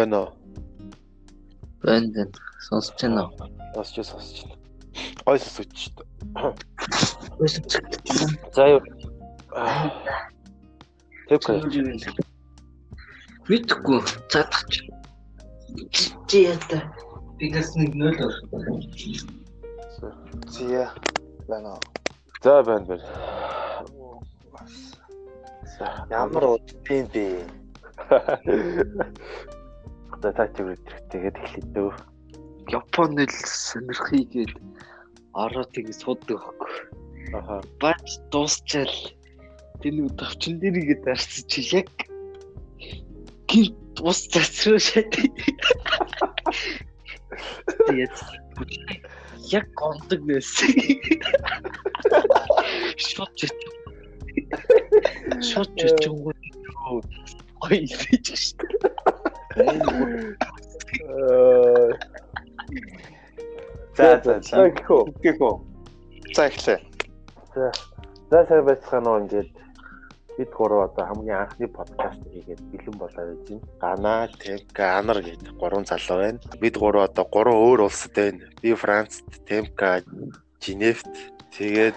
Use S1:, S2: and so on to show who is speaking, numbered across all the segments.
S1: байна уу?
S2: Байна байна. Сонсож байна уу?
S1: Сонсч сонсч байна. Гой сонсож шүү дээ. За юу. Тэвч.
S2: Мэдхгүй цаадах чи. Чи яата. Бигас нэг нөл ор.
S3: Зия байна уу?
S1: За байна байна.
S3: Ямар удtiin бэ?
S1: За та чи үрээд тэгээд эхлэв дөө.
S2: Япон хэл сонирхийгээд ороод тийг суудаг байхгүй.
S1: Аха.
S2: Бач дуусчаал. Тэний товчин дээрийгээ дарсан чи яг гинт ус цацруу шат. Тэгээд яг гондог байсан. Шот чич. Шот чич гоо гоё хийж штэ.
S1: За за за. Гэхүү.
S3: Гэхүү. За эхлэе.
S1: За. За сайн байцгаана уу ингээд бид гурав одоо хамгийн анхны подкаст хийгээд бэлэн болоод байж байна. Гана, Темка, Анар гэдэг гурван залуу байна. Бид гурав одоо гурван өөр улсад байна. Би Францд, Темка, Женевт, тэгээд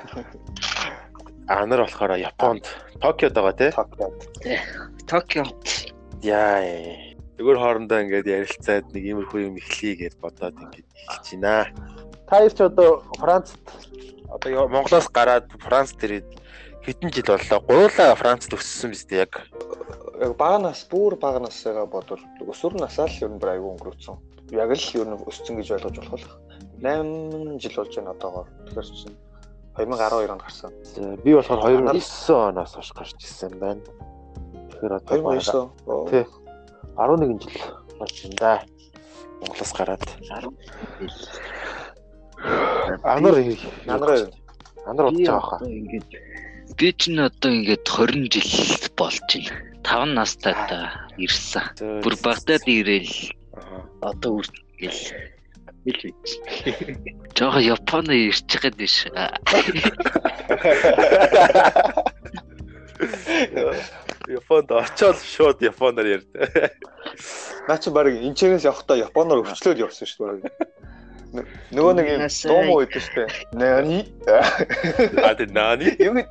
S1: Анар болохоор Японд, Токиод байгаа тий.
S3: Токиод.
S2: Токио.
S1: Яа. Зүгээр хоорондоо ингээд ярилцаад нэг иймэрхүү юм эхлэе гэж бодоод ингээд эхэлж байна. Та хоёр ч одоо Францд одоо Монголоос гараад Францд ирээд хэдэн жил боллоо? Гуйлаа Францд өссөн биз дээ яг.
S3: Яг баганаас бүр баганаасаа бодвол өсвөр насаа л ер нь бүр аягүй өнгөрөөсөн. Яг л ер нь өссөн гэж ойлгож болох л. 8 жил болж байна одоогоор. Тэгэхээр чинь 2012 онд гарсан.
S1: За, Би болохоор 2009 оноос хойш гарч ирсэн байна. Тэгэхээр одоо
S3: 2009.
S1: Тий. 11 жил болж байна да. Монголоос гараад. Анар
S3: Анар
S1: Анар удаж байгаа хаа.
S2: Ингээд би ч н одоо ингээд 20 жил болж байна. 5 настай та ирсэн. Бүр Багдад ирээл одоо үртгэл ил бич. Жохо Японд ирж байгаа биш.
S1: Японд очоод шууд японоор ярьд.
S3: Наа чи баг энчээс явахдаа японоор өвчлөөд явсан шүү дээ. Нөгөө нэг юм
S2: Яасан.
S3: дуу муу өгдөө шүү дээ. Нани.
S1: А тэ наани?
S3: Юу гэд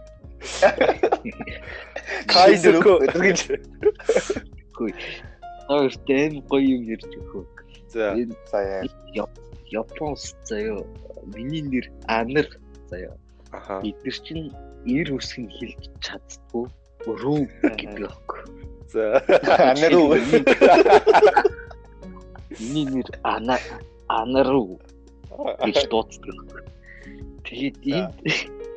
S3: Кайдерко гэж.
S2: Хоёрт аим гоё юм ярьж өгөө.
S1: За.
S2: Энэ
S3: За яа.
S2: Японс заяо. Миний нэр Анар заяо.
S1: Аха.
S2: Бид нар чинь ир үсгэн хэлж чаддгүй. Рүү гэдэг аахгүй.
S1: За.
S3: Анаруу.
S2: Миний нэр Ана Анару гэж дууддаг. Тэгээд энд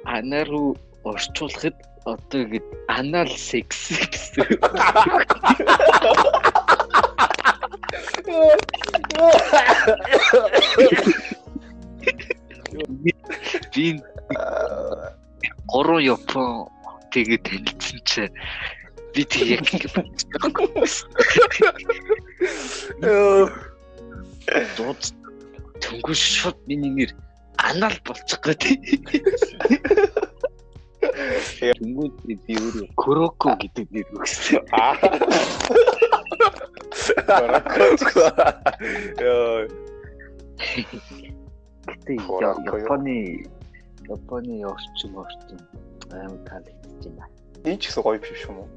S2: Анару орчуулахад одоо ингэ анал секс гэсэн. Би гурван Япон тэгээд танилцсан чи би тэг яг дууд түнгүй шууд миний нэр анал болчих гээд. Түнгүй би өөрөө Куроко гэдэг нэр өгсөн.
S1: Йоо.
S2: Гэтэ
S3: Куроко юу?
S2: Японы Японы орчин орчин аим таалагдж байна.
S3: Энэ ч гэсэн гоё биш юм уу?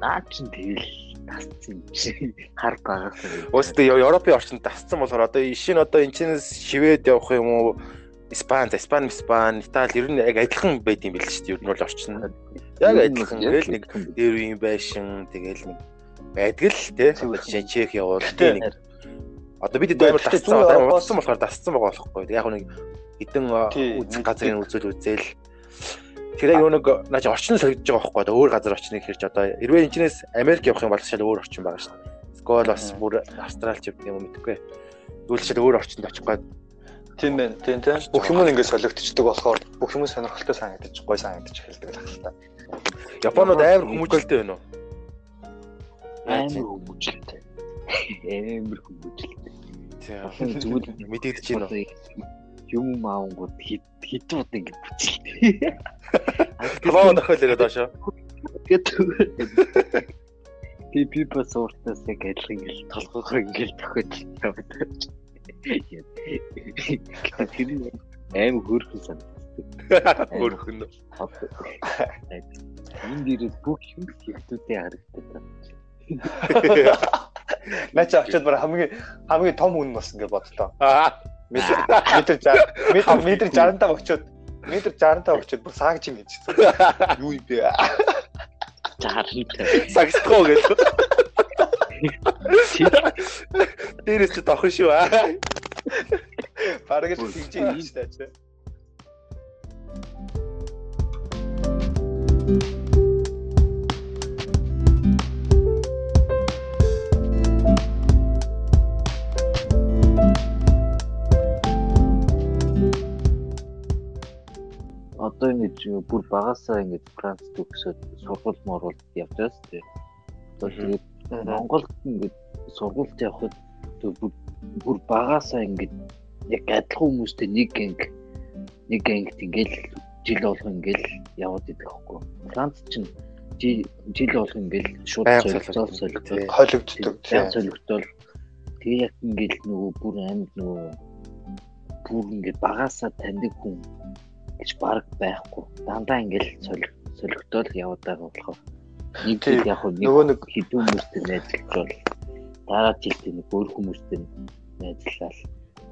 S2: Наа чин тэгэл тасцсан юм шиг хар багаас.
S1: Өөстөө Европын орчинд тасцсан болохоор одоо ишин одоо энэчнээс шивэд явах юм уу? Испани, Испани, Испани, Итали ер нь яг адилхан байд юм шүү дээ. Ер нь бол орчин. Яг адилхан. Тэгэл нэг дээр үеийн байшин тэгэл нэг байдаг л тий. Чех явуул тий нэг одоо бид
S3: Гэхдээ
S1: тасцсан удсан болохоор тасцсан байгаа болохгүй. Яг нэг хэдэн үзэх газрын үзэл үзэл Тэр яг нэг наач орчин солигдож байгаа байхгүй одоо өөр газар орчныг хэрж одоо хэрвээ энэчнээс Америк явах юм бол шал өөр орчин байгаа шүү дээ. Скол бас бүр Австралич явдаг юм уу мэдэхгүй. Тэгвэл шал өөр орчинд очих гээд
S3: Тийм байна. Тийм тийм. Бүх юм ингээд солигдчихдаг болохоор бүх юм сонирхолтой санагдаж, гоё санагдаж эхэлдэг л хаалта.
S1: Японууд амар хүмүүжлэлтэй байна уу?
S2: амар хүмүүжлээ. Амар хүмүүжлээ.
S1: Тийм.
S2: Зүгээр
S1: Мэдэгдэж байна уу?
S2: Юм аавгууд хэд хэдэн удаа ингэ бүцэлтэй.
S1: Лоо нөхөл ирээд доошо.
S2: Би би бас ууртаас яг адилхан ингээл толгоогоор ингээл төхөж яваад. Тэр аим хөрхөн санагддаг.
S1: Хөрхөн.
S2: Энд дээрээс бүх юм хэвтүүдээ харагддаг.
S3: Наач очиод bara хамгийн хамгийн том хүн болсон гэж бодлоо. Метр метр 60 метр 65 очиод метр 65 очиод бүр саагж юм гэж. Юу юм бэ?
S2: 60
S1: Сагсдгоо гэж. Дээрээс ч тохин шүү аа.
S3: Бараг л тэгж юм шүү дээ.
S2: одоо ингэж бүр багасаа ингэж Франц төгсөөд сургууль морвол явж байгаас тий. Одоо тэгээд Монголд ингэж сургуульд явхад бүр багасаа ингэж яг адилхан хүмүүстэй нэг анги нэг ангид ингээл жил болго ингээл яваад идэх хөхгүй. Франц чинь жил болго ингээл шууд солилцоол солилцоо
S3: холигддог
S2: тий. Солигдтол тэгээ яг ингээл нөгөө бүр амьд нөгөө бүр ингээд багасаа таньдаг хүн гэж баг байхгүй. Дандаа ингээл солигдтол яваад байгаа болохоор нэг хэд яг нөгөө нэг хэдэн хүмүүстэй найзлж бол дараа жилд нэг өөр хүмүүстэй найзлал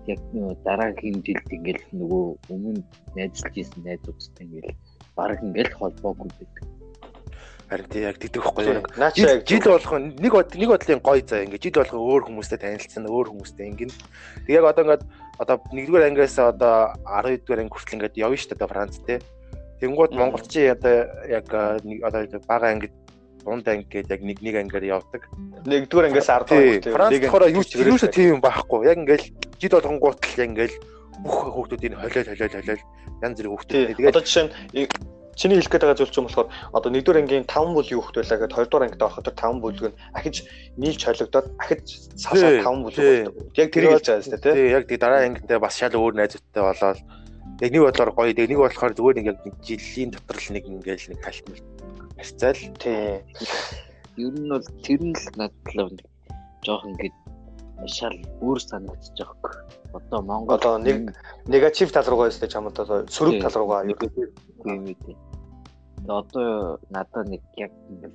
S2: яг нөгөө дараагийн жилд ингээл нөгөө өмнө найзлж исэн найзуудтай ингээл баг ингээл холбоогүй байдаг.
S1: Харин тий яг тэгдэг байхгүй юу? Жил болгоо нэг нэг бодлын гоё заа ингээ жил болгоо өөр хүмүүстэй танилцсан өөр хүмүүстэй ингэн. Тэг яг одоо ингээд одоо нэгдүгээр ангиас одоо 12 дугаар анги хүртэл ингээд явна шүү дээ Франц тий. Тэнгууд Монголч одоо яг одоо бага ангид дунд анги гэдэг яг нэг нэг ангиар явдаг.
S3: Нэгдүгээр ангиас 10 дугаар
S1: хүртэл. Франц болохоор юу ч юу ч тийм байхгүй. Яг ингээл жил болгонгууд л ингээл бүх хүүхдүүдийн холиол холиол холиол янз бүрийн хүүхдүүд.
S3: Тэгээд одоо жишээ нь чиний хэлэх гээд байгаа зүйл чинь болохоор одоо нэгдүгээр ангийн 5 бүл юу хөхт байлаа гэд хоёрдугаар ангид ороход тэр 5 бүлэг нь ахиж нийлж холигдоод ахиж сасаа 5 бүлэг болдог. Яг тэр хэлж байгаа юм
S1: тийм. Яг тий дараа ангидээ бас шал өөр найзуудтай болоод яг нэг бодлоор гоё тэг нэг болохоор зүгээр нэг яг жилийн дотор л нэг ингээл нэг талтмал харьцаал
S3: тий.
S2: Ер нь бол тэр нь л надад жоох ингээд шал өөр санагдчих жоох. Одоо Монгол
S3: одоо нэг негатив тал руугаа өстэй чам одоо сөрөг тал руугаа
S2: юм үү. Одоо надад нэг яг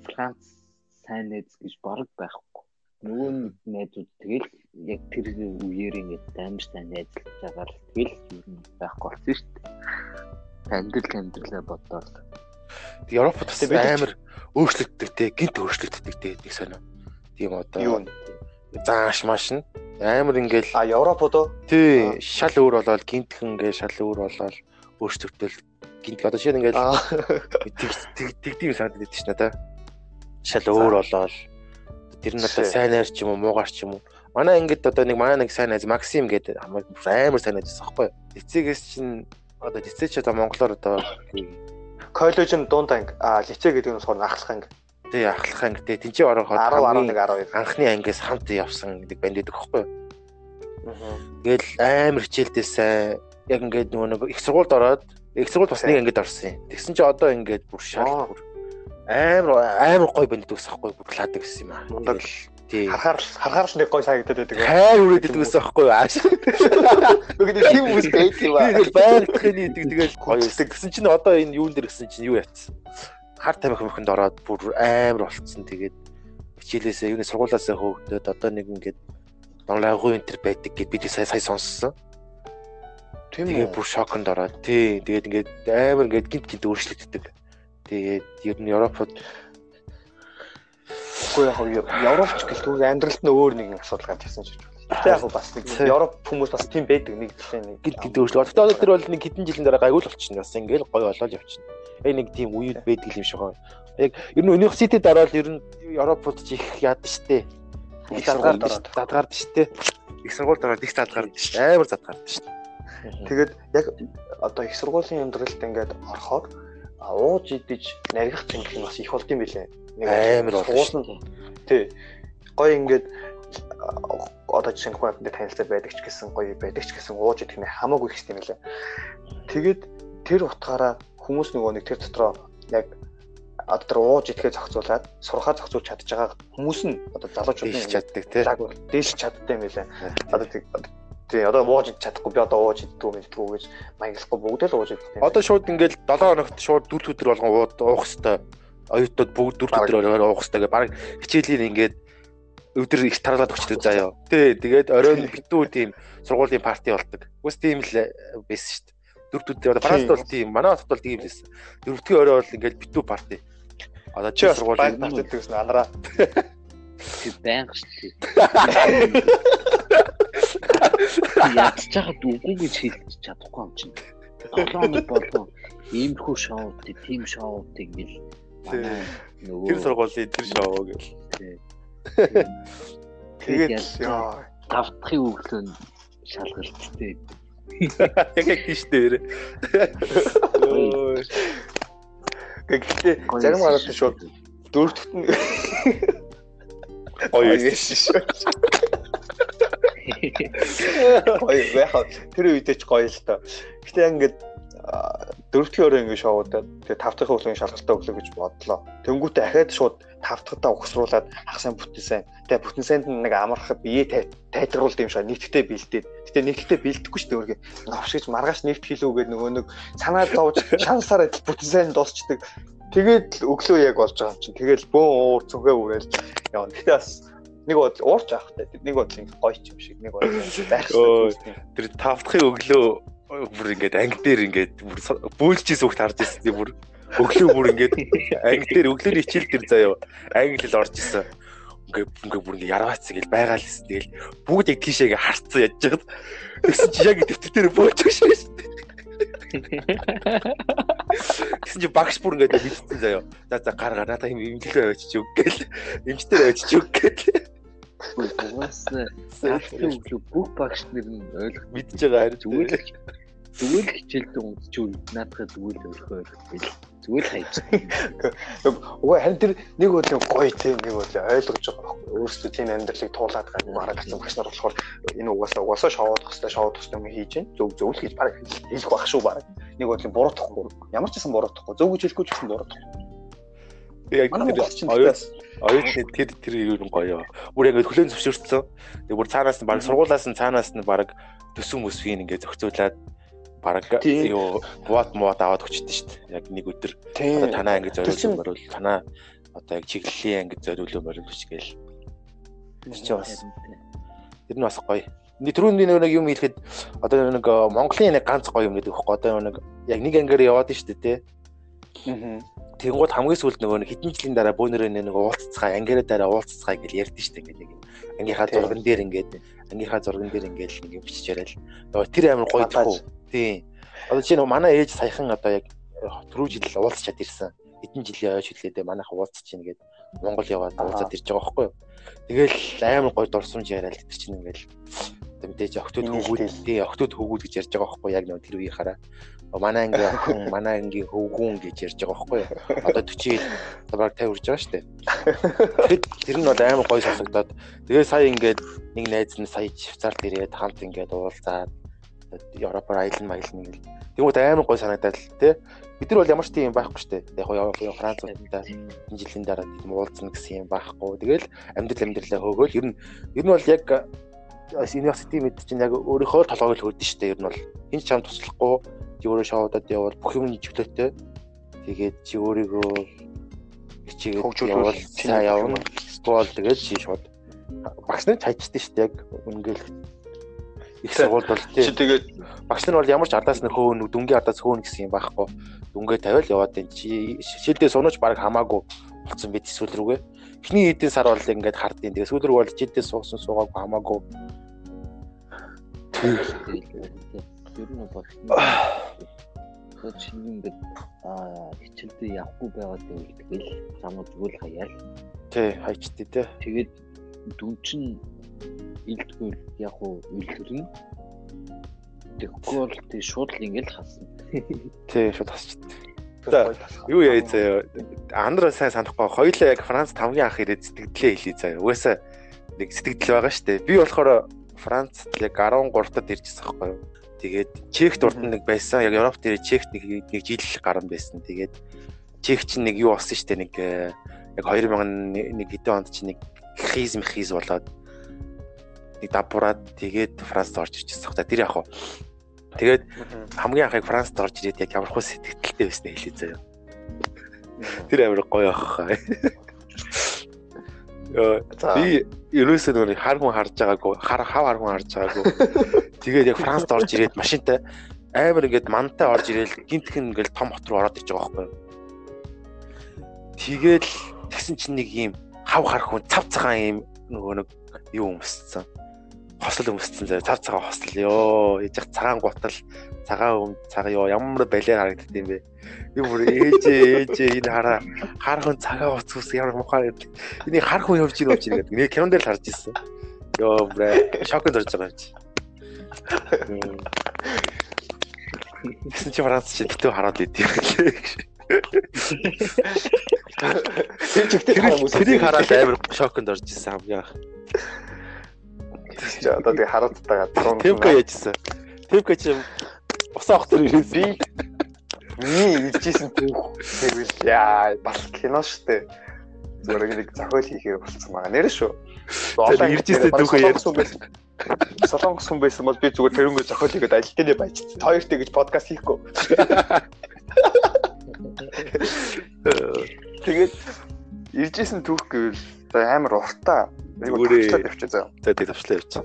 S2: Франц сайн найз гэж бараг байхгүй. Нөгөө нэг найзууд тэгэл яг тэр үеэр ингээд амар сайн найзлж байгаа л тэгэл ер нь байхгүй болсон шүү дээ. Амьдрал амьдралаа бодоод
S1: Европод бас амар өөрчлөгддөг те гинт өөрчлөгддөг те нэг сонио. Тийм одоо юу зааш маш нь амар ингээл
S3: а Европод уу?
S1: Тий, шал өөр болоод гинтхэн ингээ шал өөр болоод өөрчлөгдөл гинт одоо шинэ ингээл тэгдэм санагдаад байдаг ш надаа. Шал өөр болоод тэр нь одоо сайн найр ч юм уу муугар ч юм уу. Манай ингээд одоо нэг манай нэг сайн найз Максим гэдэг амар сайн найз байсан байхгүй. Эцэгээс чинь одоо эцэг ч одоо монголоор одоо
S3: коллежийн дунд анги а лицей гэдэг нь сорн ахлах анги.
S1: Тий ахлах анги тий тэнцээ ороход
S3: 10 11 12
S1: анхны ангиас хамт явсан гэдэг банд байдаг байхгүй. Тэгэл амар хичээлдээ сайн яг ингээд нөгөө нэг их сургуульд ороод их сургууль бас нэг ангид орсон юм. Тэгсэн чи одоо ингээд бүр шал бүр амар амар гой банд төгсөхгүй бүр лаадаг гэсэн юм аа.
S3: Мундаг л тий харахаар харахаар л нэг гой санагдаад байдаг.
S1: Хайр үрээд идэх гэсэн байхгүй юу? Ааш. Үгүй тийм хүмүүс байт юм аа. Тэгэл байгалахын идэг тэгэл өсөг гэсэн чинь одоо энэ юун дээр гэсэн чинь юу яатсан. Хар тамхи мөхөнд ороод бүр амар болцсон. Тэгээд хичээлээсээ юуны сургуулаасаа хөөгдөд одоо нэг ингээд Донлагуу энэ төр байдаг гэд бид сая сая сонссон. Тийм үү. Бүр шоконд ороод тий. Тэгээд ингээд амар ингээд гинт гинт өөрчлөгддөг. Тэгээд ер нь Европод
S3: Үгүй яг Европч гэлтгүй амьдралд нь өөр нэгэн асуудал гарч ирсэн ч гэж байна. Гэтэ яг бас нэг Европ хүмүүс бас тийм байдаг нэг жилийн нэг
S1: гинт гинт өөрчлөлт. Одоо тэр бол нэг хэдэн жилийн дараа гайгүй л болчихно. Бас ингээд гоё болоод явчихна. Яг нэг тийм үед байдаг юм шиг байна. Яг ер нь университет дараал ер нь Европод ч их яад штэ их задгаард задгаард штэ. Их сургуульд ороод их задгаард штэ. Амар задгаард штэ.
S3: Тэгээд яг одоо их сургуулийн амьдралд ингээд орохоор ууж идэж наригах зинх нь бас их болд юм билээ.
S1: Нэг амар
S3: нь тий. Гой ингээд одоо жишээ нь хүүхдтэй танилцаад байдаг ч гэсэн гоё байдаг ч гэсэн ууж идэх нь хамаагүй их юм лээ. Тэгээд тэр утгаараа хүмүүс нөгөө нэг тэр дотроо яг одоо тэр ууж идэхээ зохицуулаад сурхаа зохицуулж чадж байгаа хүмүүс нь одоо залуучууд
S1: нь чаддаг тий.
S3: Дээлж чаддаг юм байлаа. Одоо тий одоо ууж чадахгүй би одоо ууж иддэг юм гэдэггүй гэж маяглахгүй бүгд л ууж иддэг.
S1: Одоо шууд ингээл 7 хоногт шууд 4 өдөр болгон уух хэвээр оюутнууд бүгд 4 өдөр уух хэвээр баг хичээлийн ингээд өдөр их тараалаад өчтөө заяа. Тий тэгээд оройн битүү тийм сургуулийн парти болдог. Үс тийм л байсан шүү дээ дөрөв өдөр одоо Францд бол тийм манай хотод бол тийм лээс. Дөрөвдүгээр орой бол ингээд битүү парти. Одоо
S3: чи сургуулийн парти гэсэн анараа.
S2: Тэр байнга шүү дээ. Ядч чахад үгүй гэж хэлж чадахгүй юм чинь. 7 хоног болгоо иймэрхүү шоудыг, тим шоудыг
S1: манай нөгөө тэр сургуулийн тэр шоу гэл.
S3: Тэгээд яа
S2: тавтахын өглөө нь шалгалттай
S1: Яг яг тийш дээр.
S3: Гэхдээ зарим гараад шууд дөрөвдөгт нь гоё яаш шүү. Гоё яхаа тэр үедээ ч гоё л тоо. Гэтэ ингээд дөрөвдүгээр өрөө ингэ шоудаад тэгээ тав дахь өглөөний шалгалтаа өглөө гэж бодлоо. Тэнгүүтээ ахаад шууд тав дахьтаа ухсруулад хагасан бүтэн сайн. Тэгээ бүтэн сайнд нэг амархад бие тайлгаруулд юм шиг нэгтгэдэй бэлдээд. Гэтэ нэгтгэдэй бэлдэхгүй шүү дээ өөргөө. Навш гэж маргааш нэгт хийлүүгээд нөгөө нэг санаа зовж шансаар адил бүтэн сайн дуусчдаг. Тэгээд өглөө яг болж байгаа юм чинь. Тэгэл бөөн уур цүнхээ үрэл явна. Гэтэ бас нэг бод уурч авах та нэг бод ингэ гоё юм шиг нэг бод байх
S1: шүү. Тэр тавдахын өглөө бүр ингээд анги дээр ингээд бүр бөөлжээс үгт харж ирсэн тийм бүр. Өглөө бүр ингээд анги дээр өглөөний хичээл дээр заяа англи хэл орж исэн ингээ ингээ бүр ингээ яраац гэл байгаа л хэсэг тэгэл бүгд яг тийшээгээ харцсан яж жагаад тэгсэн чи яг дэвтэр дээр бөөж өгшөө шүү дээ Тэгсэн чи багш бүр ингээд мэдсэн заяа за за гар гар надаа юм имлэг авчиж өг гэл. Эмчтэр авчиж өг гэл.
S2: Угаасаа бүх багш нар нь ойлгох
S1: мэдж байгаа харин
S2: зүгээр л зүгээр л хичээлдээ унтчихвол наадхаа зүгээр л өөрхөө ойлгохгүй л зүгээр л хайж.
S3: Угаа харин тэр нэг бол гоё тийм нэг бол ойлгож байгаа байхгүй өөрсдөө тийм амьдралыг туулаад гад мараа гэсэн багш нар болохоор энэ угаасаа угаасаа шоуд хөстэй шоуд хөстэй юм хийж чинь зөв зөв л гэж баг хэлэх байх шүү баг. Нэг бол буруутахгүй. Ямар ч гэсэн буруутахгүй. Зөв гэж хэлэхгүй ч гэсэн буруутахгүй.
S1: Яг тэр оюутны тэр тэр юу гоё. Бүр яг хөлөө зөвшөөрсөн. Тэг бүр цаанаас нь баг сургуулаас нь цаанаас нь баг төсөн мөсвийн ингээ зохицуулаад баг юу бот мод аваад өчтдөө шүү дээ. Яг нэг өдөр танаа ингээ зориулсан бол танаа одоо яг чиглэлийн анги зориулсан бол биш гээл. Тэр чинь бас тэр нь бас гоё. Нэг түрүүний нэг юм хэлэхэд одоо нэг Монголын нэг ганц гоё юм гэдэг байхгүй одоо нэг яг нэг ангиар яваад шүү дээ тий. Тэнгууд хамгийн сүүлд нөгөө хэдэн жилийн дараа бөөнөрөө нэг уулзцгаа ангиараа дараа уулзцгаа гэж ярьдэн штэ ингээд нэг ангийнхаа зурган дээр ингээд ангийнхаа зурган дээр ингээд нэг юм бичиж яриад нөгөө тэр амар гоё тахгүй. Тийм. Одоо чинь манай ээж саяхан одоо яг түрүү жил уулзчаад ирсэн. Хэдэн жилийн ойж хэлээд манайха уулзч чинь гээд Монгол яваад уулзаад ирж байгаа байхгүй юу. Тэгэл амар гоё дурсамж яриад тэр чинь ингээд мэдээж октод хөвгүүд тий октод хөвгүүд гэж ярьж байгаа байхгүй яг нөгөө тэр үеийн хараа манай анги охин манай анги хөвгүүн гэж ярьж байгаа байхгүй юу. Одоо 40 баг 50 үрж байгаа шүү дээ. Тэгэд тэр нь бол амар гоё сонсогдоод тэгээ сая ингээд нэг найз нь сая Швейцарт ирээд хамт ингээд уулзаад Европоор аялал маялал нэг л тэгмүүд амар гоё санагдаад л тий. Бид нар бол ямар ч тийм байхгүй шүү дээ. Яг гоо Франц улстай энэ жилийн дараа тийм уулзна гэсэн юм байхгүй. Тэгэл амьдрал амьдралаа хөөгөөл ер нь ер нь бол яг университет мэд чинь яг өөрийнхөө толгойг л хөрдөн шүү дээ. Ер нь бол энэ ч чам туслахгүй чи өөрөө шоудад явал бүх юм чөлөөтэй. Тэгээд чи өөрийгөө хичээгээд явал цаа явна. Скол тэгээд чи шууд багш нар хайчдээ шүү дээ яг үнгээл их сургууль бол
S3: тий. Тэгээд
S1: багш нар бол ямар ч ардаас нэг хөөн дүнгийн ардаас хөөн гэсэн юм байхгүй. Дүнгээ тавиал яваад энэ чи шилдээ сунаж баг хамаагүй болсон бид эсвэл рүүгээ. Эхний хэдэн сар бол ингээд хардیں۔ Тэгээд сүүл рүү бол жилдээ суусан суугаагүй хамаагүй.
S2: ер нь бол чинь ингээд хичээлдээ явахгүй байгаад байвал тэгэл замуу зүгээр л хаяал.
S1: Тий, хайчтээ тий.
S2: Тэгээд дүн чинь илтгэл яг уу үлгэрнэ. Тэгэхгүй бол тий шууд л ингээд хасна.
S1: Тий, шууд хасчихдаг. Юу яа заяа. Андра сайн санахгүй. Хоёлаа яг Франц тавгийн ах ирээд сэтгэлдээ хэлээ заяа. Угаасаа нэг сэтгэл байгаа штэ. Би болохоор Франц яг 13-тад ирчихсэн байхгүй юу? Тэгээд Чехт урд нэг байсан. Яг Европт ирээ Чехт нэг нэг жил гарan байсан. Тэгээд чех чинь нэг юу болсон штэ нэг яг 2001 хэдэн онд чинь нэг хизм хиз болоод нэг дабураад тэгээд Францд орж ирчихсэн. Тэр яг хаа Тэгээд хамгийн анхыг Францд орж ирээд яг ямар хөө сэтгэлтэй байснаа хэлээ заяа. Тэр амар гоё ах. Яа би ерөөсөө нөгөө хар хүн харж байгаагүй, хар хав хар хүн харж байгаагүй. Тэгээд яг Францд орж ирээд машинтай амар ингээд мантай орж ирээл гинтхэн ингээд том хот руу ороод иж байгаа байхгүй юу. Тэгээд тэгсэн чинь нэг юм хав хар хүн цав цагаан юм нөгөө нэг юу өмссөн хосол өмссөн заяа цав цагаан хосол ёо ээж цагаан гутал. Цагаан өм цаг ёо. Ямар балиар харагддаг юм бэ? Би бүр ээжээ ээжээ энэ хараа. Хар хүн цагаан уц ус ямар мухаар гэдэг. Энийг хар хүн явж явж ийн гэдэг. Нэг кинон дээр л харж ирсэн. Ёо брэ шокнд орж байгаа юм чи. Тэгсэн чи Франц чи битүү хараад идэв гэлээ. Тэр чигтэй хараа хүмүүс тэрийг хараад амар шокнд орж ирсэн хамгийн анх.
S3: Чи одоо тэгээ хараадтайгаа
S1: дрон Темко яжсэн. Темко чи усаа ах төр ирсэн. Би
S3: миний иржсэн түүх тэгвэл яа бас кино штэ. Зүгээр нэг зохиол хийхээр болцсон байгаа. Нэр шүү.
S1: Одоо иржсэн түүхээ ярьсан байсан.
S3: Солонгос хүн байсан бол би зүгээр тэрнгөө зохиол хийгээд ажилтнаа баяжчихсан. Хоёртой гэж подкаст хийхгүй. Тэгээд иржсэн түүх гэвэл амар уртаа
S1: Зүгээр явчих заа. За тэг тавчлаа явчих.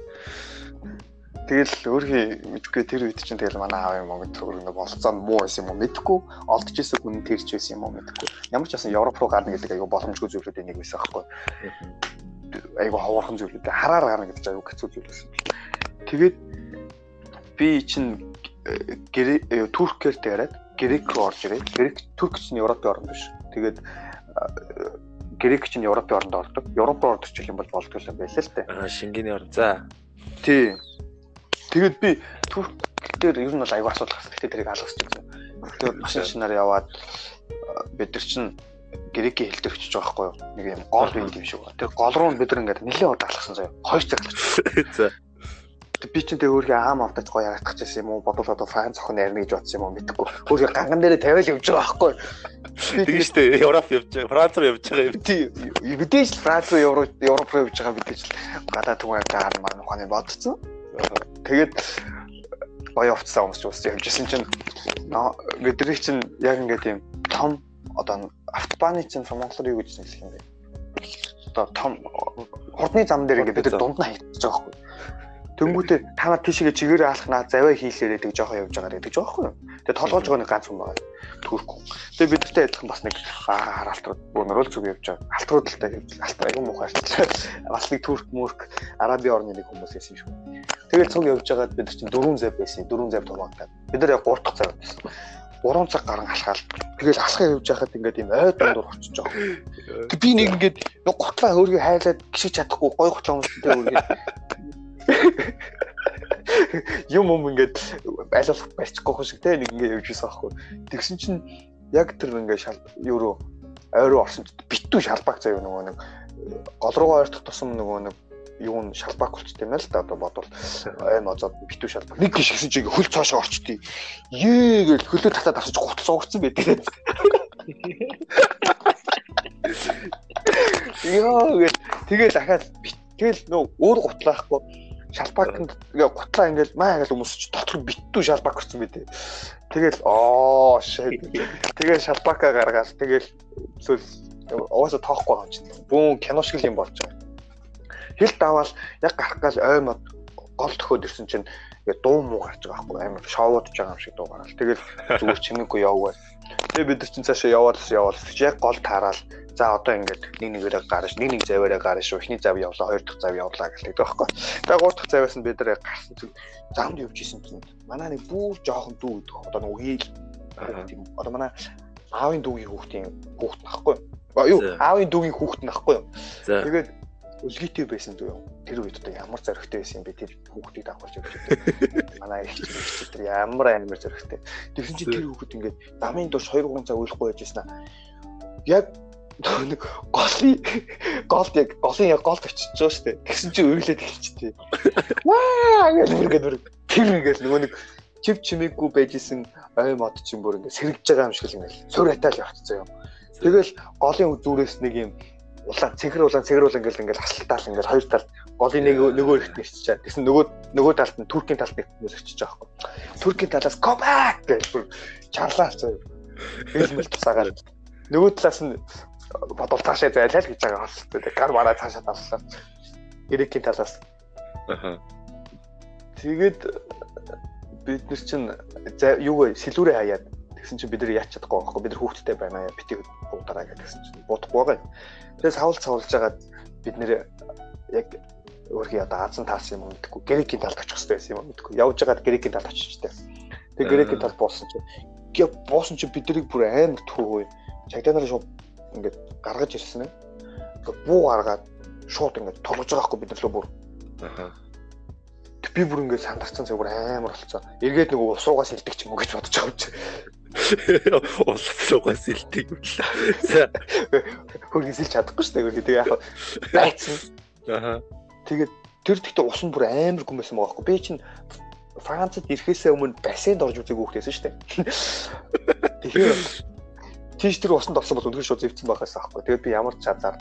S3: Тэгэл өөрхий мэдгүй тэр үед чинь тэгэл манай аав юм уу зүгээр нэг болцоо муу байсан юм уу мэдгүй олдож исэн хүн тэрч байсан юм уу мэдгүй ямар ч байсан Европ руу гарна гэдэг аюу боломжгүй зүйлүүдийн нэг байсан байхгүй. Аюу ховорхон зүйлүүд хараар гарна гэдэг аюу хэцүү зүйл байсан. Тэгээд би чинь э, туркээр дээрээд грек руу орж ирээд грек турк чинь Европын орн биш. Тэгээд Грек чинь Европын оронд ордог. Европ руу ордог юм бол болдгоо юм байлаа л дээ.
S1: Аа Шенгений орн. За.
S3: Тий. Тэгэд би Турк дээр ер нь бол аягүй асуудал гарсан. Гэтэ тэрийг алгасч байсан. Тэгээд машин шинаар яваад бид нар чинь грекийн хэл очиж байгаа байхгүй юу? Нэг юм гол юм юм шиг байна. Тэр гол руу бид нар ингээд нэлээд удаа алгасан заяа. Хоёр цаг алгасан. За би чинь тэг өөрхий аам автаж гоё ярагдах гэсэн юм уу? Бодвол одоо фан зохион ярина гэж бодсон юм уу? Мэдэхгүй. Өөрхий ганган дээрээ тавиал явж байгаа байхгүй.
S1: Тийм шүү дээ Европ явж байгаа Франц руу явж байгаа юм.
S3: Тийм мэдээж Франц руу Европ Европ руу явж байгаа мэдээж гадаа түгээр гар маань ухааны бодцсон. Тэгээд гоё уцсан хүмүүс ч ус явжсэн чинь. Бидний чинь яг ингээд юм том одоо автобаны чинь Монголоор юу гэж хэлэх юм бэ? Одоо том хурдны зам дээр ингээд бид дунд нь хайтж байгаа байхгүй Тэнгүүтээ та нар тийшээ чигээрээ алхнаа заваа хийлээрээ тэг жоохон явж байгаа гэдэг ч байхгүй юу. Тэгээ толгойж байгаа нэг ганц хүн байгаа. Төрөхгүй. Тэгээ бидтэй адилхан бас нэг хараалтрууд бөөнөрөл зүг явж байгаа. Алтруудалтай явж алтраа айгүй муухай арчлаа. Бас нэг турк мөрк араби орны нэг хүмүүс байсан шүү. Тэгэл цуг явж байгаад бид чинь дөрвөн зав байсан. Дөрвөн зав тумаагтаад. Бид нар яг 3 дахь зав байсан. 3 цаг гарan алхаал. Тэгэл алхаа явж байхад ингээд юм ой дундуур очиж байгаа. Тэг би нэг ингээд готлаа өөргөө хайлаад гიშиж чадахгүй гой готлаа хүмүүстэй өөргөө юм юм ингээд айлуулах барьчихгүй хүн шиг те нэг ингээд явж ирсэн аахгүй. Тэгсэн чинь яг тэр ингээд шал юу руу ойроо орсон битүү шалбаг заяа нөгөө нэг гол руугаа ойртох тусам нөгөө нэг юу н шалбаг болчтой юм л да одоо бодвол. Аим озоод битүү шалбаг. Нэг гişгсэн чиг хөл цоошоо орчтыг ээ гэл хөлөө татаад авчиж гут цугцсан байдаг. Яа гэл. Тэгэл дахиад тэгэл нөө өөр гутлаахгүй ингээ гутлаа ингээл маа ингээл хүмүүс ч дотор битүү шалбак өгсөн байдэ. Тэгэл оо shit. Тэгэл шалбака гаргаад тэгэл эсвэл угаасаа тоохгүй юм чинь. Бүүн кино шиг юм болж байгаа. Хэл даваал яг гарах гал ойм гол төхөөд ирсэн чинь дуу муу гарч байгаа байхгүй амар шоудж байгаа юм шиг дуу гараад. Тэгэл зүгээр чимээгүй явгаа. Тэгээ бид нар чинь цаашаа яваад яваад яг гол таараад за одоо ингээд нэг нэгээрээ гарч нэг нэг заваараа шүү. Эхний зав явлаа, хоёр дахь зав явлаа гэлээ байхгүй. Тэгээ гурав дахь заваас нь бид нар гарсан чинь замд явж исэн чинь манай нэг бүр жоохон дүү идэх. Одоо нэг үеэл тийм одоо манай аавын дүүгийн хүүхдийн хүүхд нахгүй. Юу аавын дүүгийн хүүхд нахгүй. Тэгээд өлгийтэй байсан дүү. Тэр үед одоо ямар зоригтой байсан юм бэ? Тэр хүүхдийг дагуулж явж байгаа. Манай их чинь тэр ямар амар зоригтой. Тэгсэн чинь тэр хүүхд ингээд замын дурш 2 3 цаг уйлахгүй байжсэн аа. Яг нэг голын голд яг голын яг голд очиж байгаа шүү дээ. Тэгсэн чинь өглөөд эхэлчихтээ. Ваа гэж үргээд үрг. Тэр ингээд нөгөө нэг чив чимээгүй байжсэн ой мод чинь бүр ингээд сэргэж байгаа юм шиг л ингээд сур хатаал явчихсан юм. Тэгэл голын зүрээс нэг юм улаан цэнхэр улаан цэгэр улаан ингээл ингээл хасалтаал ингээл хоёр талд голын нэг нөгөө ихт нэрчиж. Тэгсэн нөгөө нөгөө талд нь туркийн талд нэг хүмүүс очиж байгаа байхгүй. Туркийн талаас go back гэж бүр чарлаа заяа. Хэлмэл тусаагаад нөгөө талаас нь бодвол цаашаа зайлаа л гэж байгаа хостой. Гар мараа цаашаа таллаа. Грекийн талаас.
S1: Аха.
S3: Тэгээд бид нар чинь юу вэ? Сэлүүрээ хаяад тэгсэн чинь бид нар яач чадахгүй байхгүй. Бид нар хүүхдтэй байна. Битгий буудаараа гэсэн чинь буудахгүй байгаа. Тэгээд савл цавлж агаад бид нэр яг өөрхий одоо Азан таас юм мэдхгүй. Грекийн талд очих хэрэгтэй байсан юм мэдхгүй. Явж байгаад грекийн талд очижтэй. Тэгээд грекийн талд буусан чинь гээ буусан чинь бид нарыг бүр амар төвөө. Чагдаа шууд ингээд гаргаж ирсэн. Ингээд буу гаргаад шууд ингээд тоглож байгаа хгүй бид нар л бүр.
S1: Аха.
S3: Би бүр ингээд сандарсан зүгээр амар болцсон. Эргээд нөгөө усуугаас илдэг ч юм уу гэж бодож байгаа юм чи.
S1: Улсуугаас юм л. За
S3: хөргөс илж чадахгүй шүү дээ. Тэгээ яг байцсан.
S1: аха.
S3: Тэгээд тэр тэгтээ ус нь бүр амар гүмсэн байгаа хгүй. Би чинь Францад ирэхээсээ өмнө бассейнд орж үзег хүүхдээсэн шүү дээ. Тэгэхээр тийш тэр усанд орсон бол өнөхөр шууд зэвцэн байхаас аахгүй. Тэгээд би ямар ч чадаар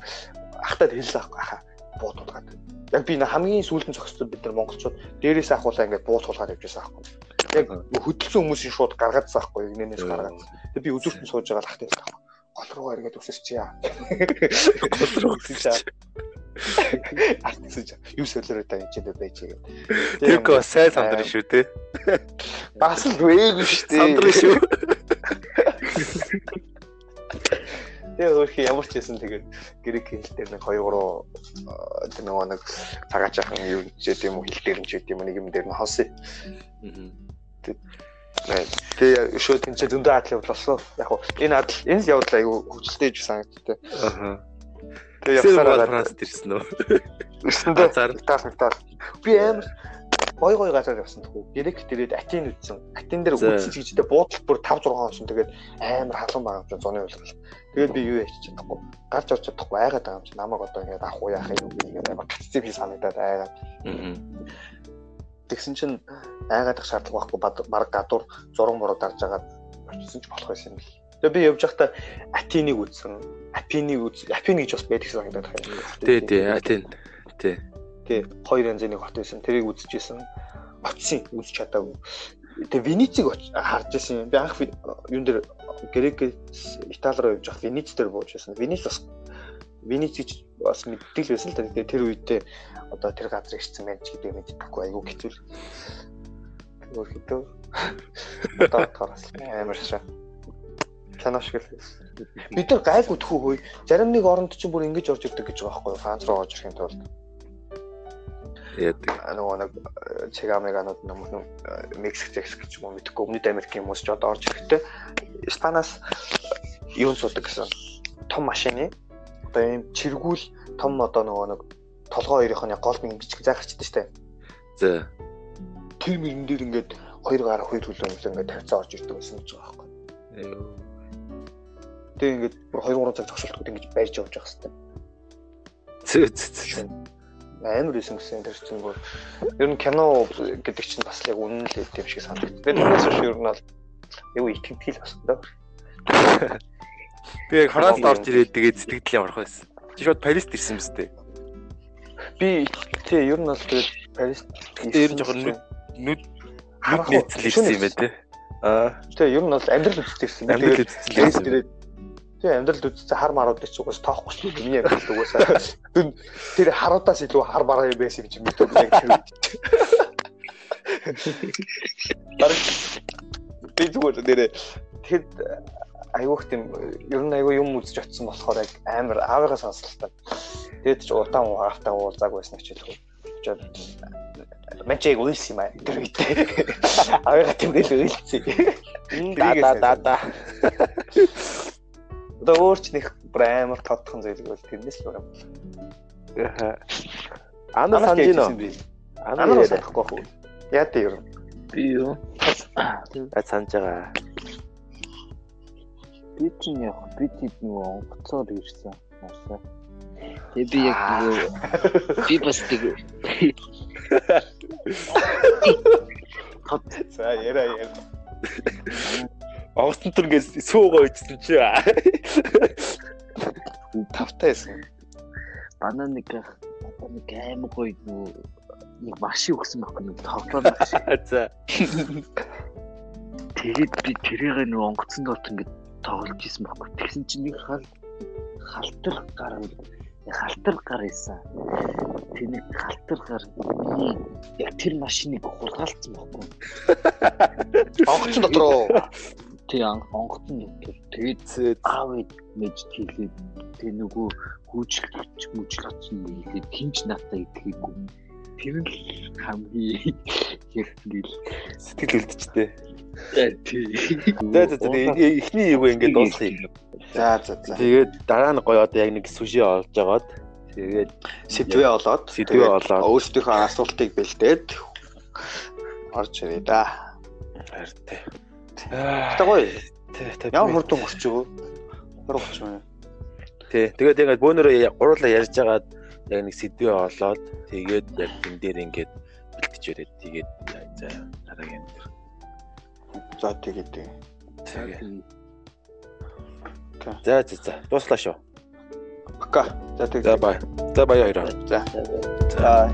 S3: ахтад хэллээ аахгүй хаа буудуулгаад. Яг би хамгийн сүүлдэн зогссон бид нар монголчууд дээрээс ахуулаа ингээд буудуулгаад явжсэн аахгүй. Яг хөдөлсөн хүмүүсийн шууд гаргаадсан аахгүй. Игнэнээс гаргаад. Тэгээд би үзүүртэн сууж байгаа л ахтай аахгүй. Гол руу эргээд өсөрч яа.
S1: Гол руу өсөрч.
S3: Артсаж юу солиороо та энэ ч байж байгаа.
S1: Тэрк бас сайн сандрын шүү те.
S3: Бас л вэйг шүү дээ.
S1: Сандрын шүү.
S3: Тэгээ өөрхий ямар ч байсан тэгээд грек хэл дээр нэг 2 3 тэр нөгөө нэг цагаач ахын юу ч гэдэм үү хэл дээр нь ч гэдэм нэг юм дээр нь хонсон. Тэгээ шууд энэ ч зөндөө адал явуулсан. Яг уу энэ адал энэ явдал аюу хөвчлөлтэй гэж санагдтыг.
S1: Аха.
S3: Тэгээ
S1: явсараа Францд ирсэн үү?
S3: Ирсэн дээ. Таас таас. Би амар гой гой газар явсан тхүү. Грек дээрээд Атин үтсэн. Атин дээр үтсэн ч гэжтэй буудал бүр 5 6 хонсон тэгээд амар халуун байгаа юм зуны үлгэл. Тэгээд би юу яач чадахгүй. Гарч орч чадахгүй айгаад байгаа юм чи намайг одоо ингээд авах уу яах юм ингээд амар катцip хий санагдаад айгаад.
S1: Аа.
S3: Тэгсэн чинь айгаадах шаардлага байхгүй баг гадуур зураг муруу дарж агаад очсон ч болох байсан юм бэл. Тэгээ би явж байхдаа Атиныг үзсэн. Апиныг үз. Апин гэж бас байдаг санагдаад байна.
S1: Тий, тий, Атин. Тий.
S3: Тий, хоёр янзын нэг хот байсан. Тэрийг үзчихсэн. Очсон, үзэж чадаагүй. Тэгээ Венециг харж ирсэн. Би анх юун дээр Грек Итали руу явж байхад Венец дээр бууж байсан. Венец бас Венец гэж бас мэддэг л байсан л да. Тэгээ тэр үедээ одоо тэр газар ирсэн байж гэдэг мэддэггүй айгүй хэцүү. Өөр хэдөө. Одоо тараас амар шаа. Кино шиг л байсан. Бид нар гайгүй тхүү хөөе. Зарим нэг оронд чинь бүр ингэж орж ирдэг гэж байгаа байхгүй юу? Франц руу орж ирэхин тулд.
S1: Яадаг.
S3: Нөгөө нэг Чигаmeганууд нэмэн Мексик Texas гэж юм мэдхгүй өмнөд Америкийн хүмүүс ч одоо орж ирэхдээ Испанаас юун суудаг гэсэн том машины одоо ийм чиргүүл том одоо нөгөө нэг толгой хоёрын гол нэг бичиг зайхарчдаг штэ.
S1: За.
S3: Тэр мөрөн дээр ингээд хоёр гар хоёр хөлөө ингээд тавьцаа орж ирдэг гэсэн үг байгаа байхгүй. Тэг ингээд бүр 2 3 цаг зогсолтгод ингэж байрж явж байгаа хэвээр.
S1: Зөө зөө.
S3: Амар исэн гэсэн тэр чинь бүр ер нь кино гэдэг чинь бас яг үнэн л юм шиг санагдав. Би тэрнээс шүү ер нь бол юу итгэдэг л бас даа.
S1: Би яг Францд орж ирээд тэгээд сэтгэл ямарх байсан. Чи шууд Парист ирсэн мэт дээ.
S3: Би тий ер нь бол тэгээд Парист
S1: ер нь жоохон нүд нүд нийцэл ирсэн юм байна те. Аа.
S3: Тий ер нь бол амьдрал үзсэн ирсэн.
S1: Амьдрал үзсэн
S3: ирсэн. Тий амьдрал үзсэн хар маруудыг ч угаас тоохгүй шүү дээ. Миний амьдрал угаасаа тэр харуудаас илүү хар бараа юм байсан чи мэдээ яг тэр. Бараг би зүгээр нэрээ тэгэхэд айгүйх тийм ер нь айгүй юм үзэж очсон болохоор яг амар аавыгаа сонсолтой. Тэгээд ч удаан угаартаа уулзааг байсан ч хэлэхгүй. Мачиг үйлс юм аа тэр үедээ. Аавыгаа тэмдэглэл үйлцээ. Да да да да. Одоо өөрч нэг амар тодхон зүйл бол тэрнээс л юм.
S1: Аа. Ана санаж гинөө.
S3: Ана санахгүй хөө. Яа дээ ер нь.
S2: Би юу?
S1: А санаж байгаа.
S2: Би чинь яг би тийм нөгөө онгоцоор ирсэн. Марсаа. Тэгээ би яг би бас тэг
S3: За яриа яриа.
S1: Онгоцон төр ингээд суугаа ичсэн чи.
S3: Тавтай байсан.
S2: Банаа нэг одоо нэг аим гоё нүү нэг машин өгсөн байхгүй нэг тоглоом машин.
S1: За.
S2: Тэгээд би тэрийг нөө онгоцон доот ингээд тоглож исэн байхгүй. Тэгсэн чинь нэг хал халтар гар халтар гар исэн. Тэний халтар гар яг тэр машиныг хулгайлцсан байхгүй.
S3: Онгоцон дотор уу?
S2: Тий онгоцон дотор. Тэгээд аав мэж тийлээ. Тэ нөгөө хүүчлэгч мүжлэгч хийлээ. Тинч натаа идэхийгүй. Тэр л хамгийн ингээл
S1: сэтгэл үлдчихтэй.
S2: Тий.
S1: За за за эхний юу ингээд дуусгая.
S3: За за за.
S1: Тэгээд дараа нь гоё одоо яг нэг сүши олж агаад тэгээд
S3: сэдвээ олоод
S1: сэдвээ олоод
S3: өөрсдийнхөө асуултыг бэлдээд орж ирээ да.
S1: Хайртай.
S3: Тэ гоё. Ямар хурдан орч юу? 20 30 минут.
S1: Тий. Тэгээд ингээд бөөнөрөө гурлаа ярьж агаад яг нэг сэдвээ олоод тэгээд яг тэн дээр ингээд бэлтэж өрөөд тэгээд за дараагийн дээр.
S3: За тэгээд тий.
S1: За за за. Дуслаа шүү.
S3: Пока. За тэгээд.
S1: За бай. За баяа хоёроо.
S3: За. За.